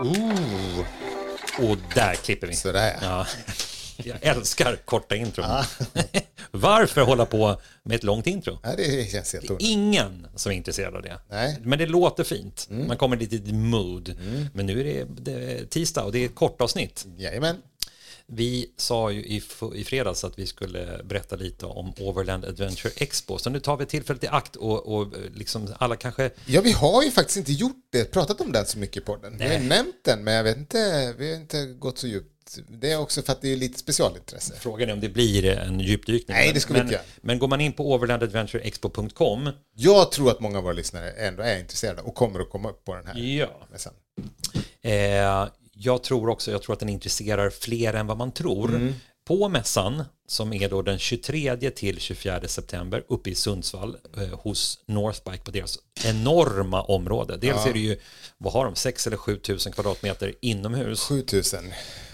Ooh. Och där klipper vi. Sådär ja. Jag älskar korta intron. Varför hålla på med ett långt intro? Ja, det känns helt onödigt. Ingen som är intresserad av det. Nej. Men det låter fint. Man kommer lite i mood. Men nu är det, det är tisdag och det är ett kort avsnitt. Jajamän. Vi sa ju i, i fredags att vi skulle berätta lite om Overland Adventure Expo. Så nu tar vi tillfället i akt och, och liksom alla kanske... Ja, vi har ju faktiskt inte gjort det, pratat om den så mycket i podden. Vi har Nej. nämnt den, men jag vet inte, vi har inte gått så djupt. Det är också för att det är lite specialintresse. Frågan är om det blir en djupdykning. Nej, det ska vi men, inte göra. Men går man in på overlandadventureexpo.com Jag tror att många av våra lyssnare ändå är intresserade och kommer att komma upp på den här Ja. mässan. Eh, jag tror också, jag tror att den intresserar fler än vad man tror. Mm. På mässan, som är då den 23 till 24 september uppe i Sundsvall eh, hos Northbike på deras enorma område. Dels är det ju, vad har de, 6 eller 7 tusen kvadratmeter inomhus 7000.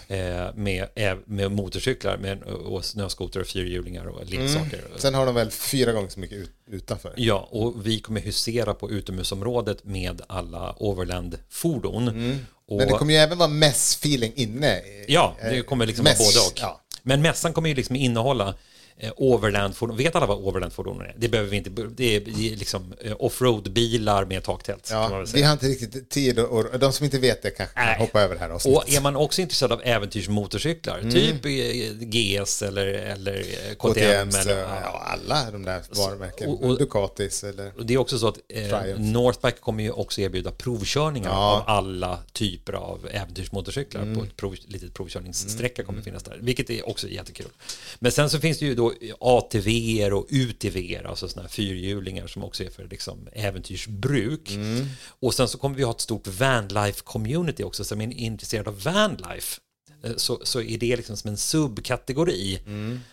eh, med, eh, med motorcyklar med, och snöskoter och fyrhjulingar och leksaker. Sen har de väl fyra gånger så mycket ut, utanför. Ja, och vi kommer husera på utomhusområdet med alla Overland-fordon. Och, Mm. Men det kommer ju även vara mässfeeling inne. Ja, det kommer liksom Mäss, vara både och. ja. Men mässan kommer ju liksom innehålla eh, overlandfordon. Vet alla vad overlandfordon är? Det behöver vi inte. Det är liksom eh, offroad-bilar med taktält. Ja, vi har inte riktigt tid och, de som inte vet det kanske kan hoppa över det här avsnittet. Och är man också intresserad av äventyrsmotorcyklar, Mm. typ eh, GS eller, eller KTM. KTM, eller, ja, alla de där varumärken. och- och- Ducatis eller... Och det är också så att eh. Northbike kommer ju också erbjuda provkörningar Ja. av alla typer av äventyrsmotorcyklar Mm. på ett prov, litet provkörningssträcka kommer finnas där, vilket är också jättekul. Men sen så finns det ju då ATV och UTV, alltså sådana här fyrhjulingar som också är för liksom äventyrsbruk. Mm. Och sen så kommer vi ha ett stort vanlife-community också som är intresserad av vanlife eh, så, så är det liksom som en subkategori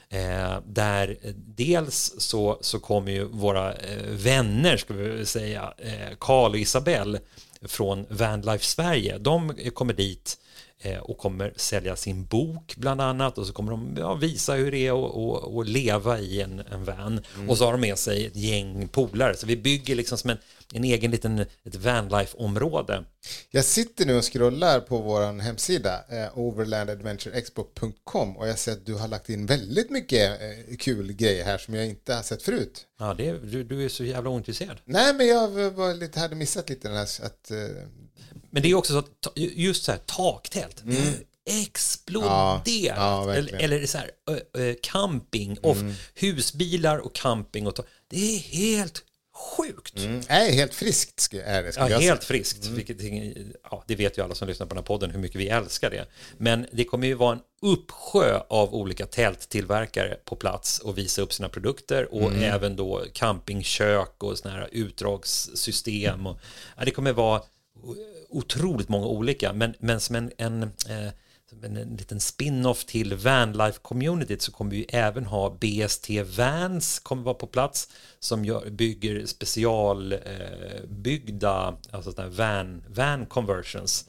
eh, där eh, dels så, så kommer ju våra eh, vänner, ska vi säga, eh, Karl och Isabelle från Vanlife Sverige, de kommer dit eh, och kommer sälja sin bok bland annat och så kommer de ja, visa hur det är att- att att leva i en, en van och så har de med sig ett gäng polare så vi bygger liksom som en, en egen liten ett vanlife-område Jag sitter nu och scrollar på vår hemsida, eh, overlandadventureexpo.com och jag ser att du har lagt in väldigt mycket eh, kul grejer här som jag inte har sett förut. Ja, det, du, du är så jävla ointresserad. Nej, men jag var lite, hade missat lite den här att... Eh, Men det är också så att just så här taktält exploderat. Mm. Ja, ja, verkligen. eller, eller så här camping och Mm. husbilar och camping och det är helt sjukt. mm, helt friskt är det, Ja, helt friskt. Vilket, ja, det vet ju alla som lyssnar på den här podden hur mycket vi älskar det. Men det kommer ju vara en uppsjö av olika tälttillverkare på plats och visa upp sina produkter och även då campingkök och såna här utdragssystem. Och, ja, det kommer vara otroligt många olika, men, men som en, en eh, som en, en liten spin-off till vanlife-communityt så kommer vi även ha BST Vans kommer vara på plats som gör, bygger specialbyggda eh, alltså van, van conversions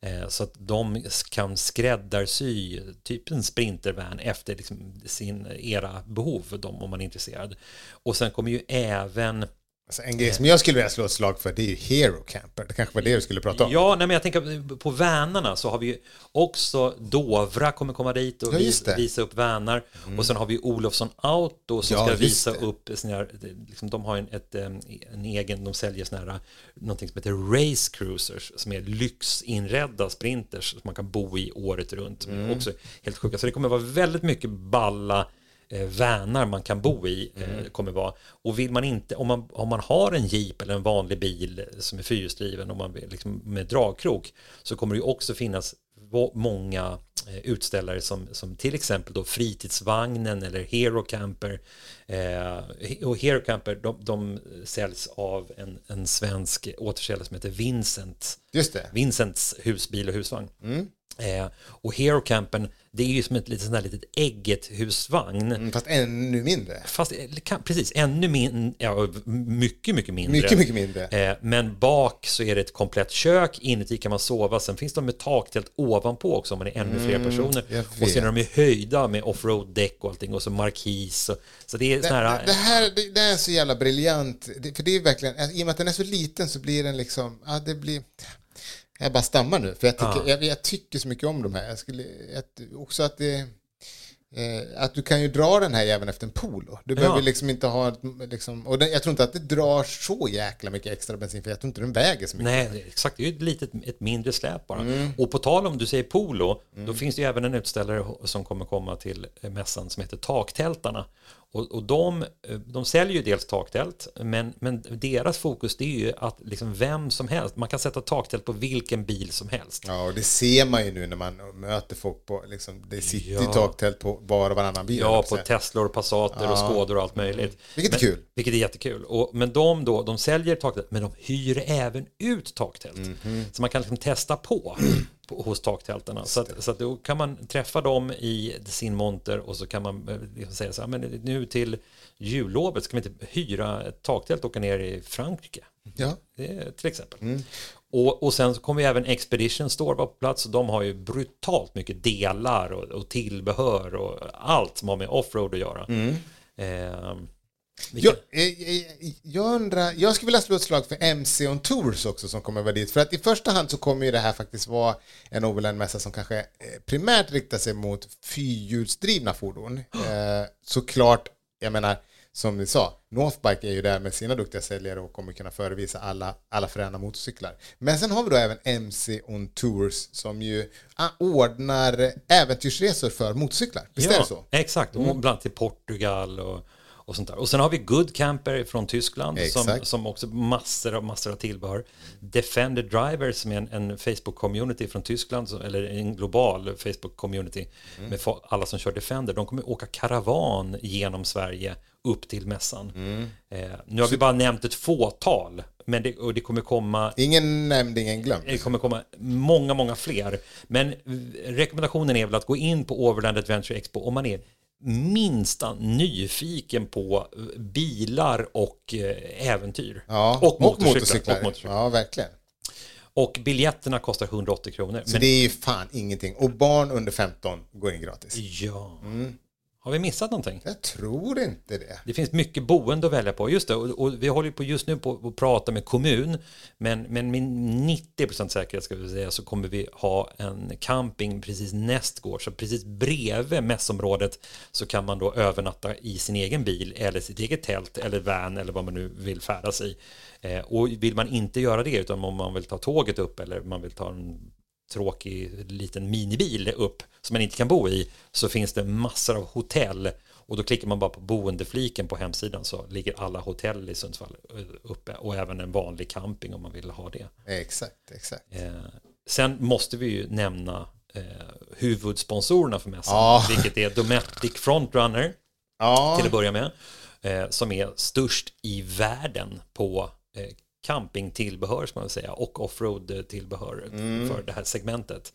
eh, så att de kan skräddarsy typ en sprintervan efter liksom, sin era behov för dem om man är intresserad. Och sen kommer ju även Alltså, en grej som jag skulle vilja slå ett slag för det är ju Hero Camper. Det kanske var det du skulle prata om. Ja, nej, men jag tänker på vänarna så har vi ju också Dovra kommer komma dit och Ja, visa upp vänar. Och sen har vi Olofsson Auto som Ja, ska visa det. upp här, liksom, de har en, ett, en egen, de säljer såna här, någonting som heter Race Cruisers som är lyxinredda sprinters som man kan bo i året runt. Mm. Också helt sjuka. Så det kommer vara väldigt mycket balla eh, vanar man kan bo i Mm. eh, kommer vara. Och vill man inte, om man, om man har en jeep eller en vanlig bil som är fyrhjulsdriven och man liksom med dragkrok så kommer det ju också finnas många eh, utställare som, som till exempel då fritidsvagnen eller Hero Camper eh, och Hero Camper de, de säljs av en, en svensk återförsäljare som heter Vincent Just det. Vincents husbil och husvagn. Eh, och Hero Campen, det är ju som ett litet, sånt där litet ägget husvagn. Mm, Fast ännu mindre. Fast eh, kan, precis, ännu mindre, ja, mycket, mycket mindre. Mycket, mycket mindre. Eh, men bak så är det ett komplett kök, inuti kan man sova, sen finns de med taktält ovanpå också om man är ännu fler personer. Och sen är de ju höjda med offroad-däck och allting och så markis. Och, så det är Det, här... det, här det, det är så jävla briljant. Det, för det är verkligen, i och med att den är så liten så blir den liksom, ja det blir... Jag bara stammar nu, för jag tycker, Ja. jag, jag tycker så mycket om de här. Jag skulle, jag, också att det... Eh, att du kan ju dra den här även efter en polo. Du behöver liksom inte ha... Liksom, och den, jag tror inte att det drar så jäkla mycket extra bensin, för jag tror inte den väger så mycket. Nej, exakt. Det är ju ett litet, ett mindre släp bara. Mm. Och på tal om du säger polo, då finns det ju även en utställare som kommer komma till mässan som heter Taktältarna. Och, och de, eh, de säljer ju dels taktält, men, men deras fokus det är ju att liksom vem som helst, man kan sätta taktält på vilken bil som helst. Ja, och det ser man ju nu när man möter folk på, liksom, det sitter Ja. taktält på var och varannan bil. Ja, på. Teslor, Passater och Skådor och allt möjligt. Vilket är men, kul. Vilket är jättekul. Och, men de då, de säljer taktält, men de hyr även ut taktält. Mhm. Så man kan liksom testa på, på hos taktältarna. Så, att, så att då kan man träffa dem i sin monter och så kan man eh, liksom säga så här, men nu till jullovet ska vi inte hyra ett taktält och åka ner i Frankrike. Ja. Det, till exempel. Mm. Och, och sen så kommer ju även Expedition Store vara på plats. De har ju brutalt mycket delar och, och tillbehör och allt som har med offroad att göra. Mm. Eh, Jag, eh, eh, jag undrar, jag skulle vilja slå ett slag för MC on Tours också som kommer vara dit. För att i första hand så kommer ju det här faktiskt vara en Overland-mässa som kanske eh, primärt riktar sig mot fyrhjulsdrivna fordon. Eh, såklart, jag menar, som ni sa, Northbike är ju där med sina duktiga säljare och kommer kunna förevisa alla, alla fräna motorcyklar. Men sen har vi då även MC on Tours som ju ah, ordnar äventyrsresor för motorcyklar. Visst är det så? Exakt, och bland annat till Portugal och, och sånt där. Och sen har vi Good Camper från Tyskland som, som också massor av, massor av tillbehör. Defender Driver som är en, en Facebook-community från Tyskland, så- eller en global Facebook-community Mm. med alla som kör Defender. De kommer åka karavan genom Sverige upp till mässan. Mm. Eh, nu har vi bara nämnt ett fåtal, men det, och det kommer komma Ingen nämnd, ingen glömd. det kommer komma många, många fler. Men rekommendationen är väl att gå in på Overland Adventure Expo om man är minsta nyfiken på bilar och eh, äventyr. Ja, och, motorcyklar, och motorcyklar. Ja, verkligen. Och biljetterna kostar 180 kronor. Så Men, det är ju fan ingenting. Och barn under 15 går in gratis. ja. Mm. Har vi missat någonting? Jag tror inte det. Det finns mycket boende att välja på. Just det, och, och vi håller på just nu på att prata med kommun. Men, men med 90% säkerhet ska vi säga så kommer vi ha en camping precis nästgård. Så precis bredvid mässområdet så kan man då övernatta i sin egen bil eller sitt eget tält eller van eller vad man nu vill färdas i. Eh, och vill man inte göra det utan om man vill ta tåget upp eller man vill ta en tråkig liten minibil upp som man inte kan bo i så finns det massor av hotell och då klickar man bara på boendefliken på hemsidan så ligger alla hotell i Sundsvall eh, uppe och även en vanlig camping om man vill ha det. Exakt, exakt. Eh, sen måste vi ju nämna eh, huvudsponsorerna för mässan, Ja. vilket är Dometic Frontrunner Ja, till att börja med, eh, som är störst i världen på eh, campingtillbehör ska man säga och offroad-tillbehör för det här segmentet.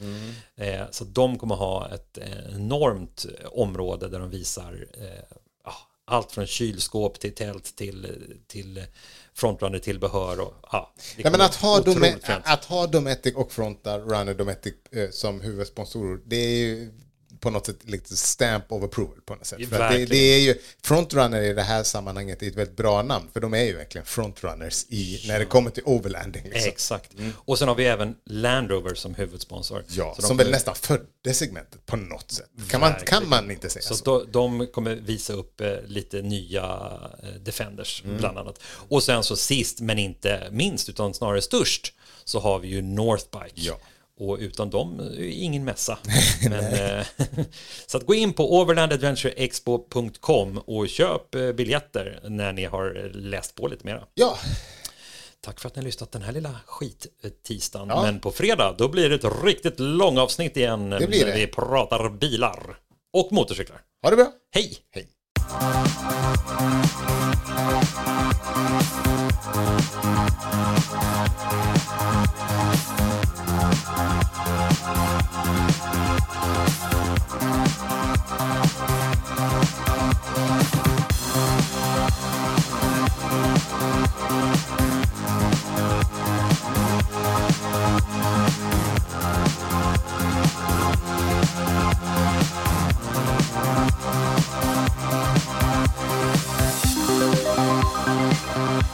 Eh, så de kommer ha ett eh, enormt område där de visar eh, ja, allt från kylskåp till tält till, till frontrunner-tillbehör. Och, ja, det Nej, men att ha, otroligt Dome- fränt. att ha Dometic och Frontar Runner Dometic eh, som huvudsponsorer, det är ju på något sätt lite stamp of approval på något sätt. För att det, det är ju, Frontrunner i det här sammanhanget är ett väldigt bra namn, för de är ju verkligen frontrunners i, när det kommer till overlanding. Liksom. Exakt. Och sen har vi även Land Rover som huvudsponsor. Ja, som väl nästan födde segmentet på något sätt. Kan man, kan man inte säga så? Så de kommer visa upp eh, lite nya eh, Defenders bland annat. Och sen så sist men inte minst utan snarare störst så har vi ju Northbike. Ja. Och utan dem det ingen mässa. Men, eh, så att gå in på overlandadventureexpo.com och köp eh, biljetter när ni har läst på lite mera. Ja, Tack för att ni har lyssnat den här lilla skit-tisdagen. Ja. Men på fredag då blir det ett riktigt långavsnitt igen Det blir det. vi pratar bilar och motorcyklar. ha det bra. Hej! Hej.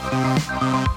Musik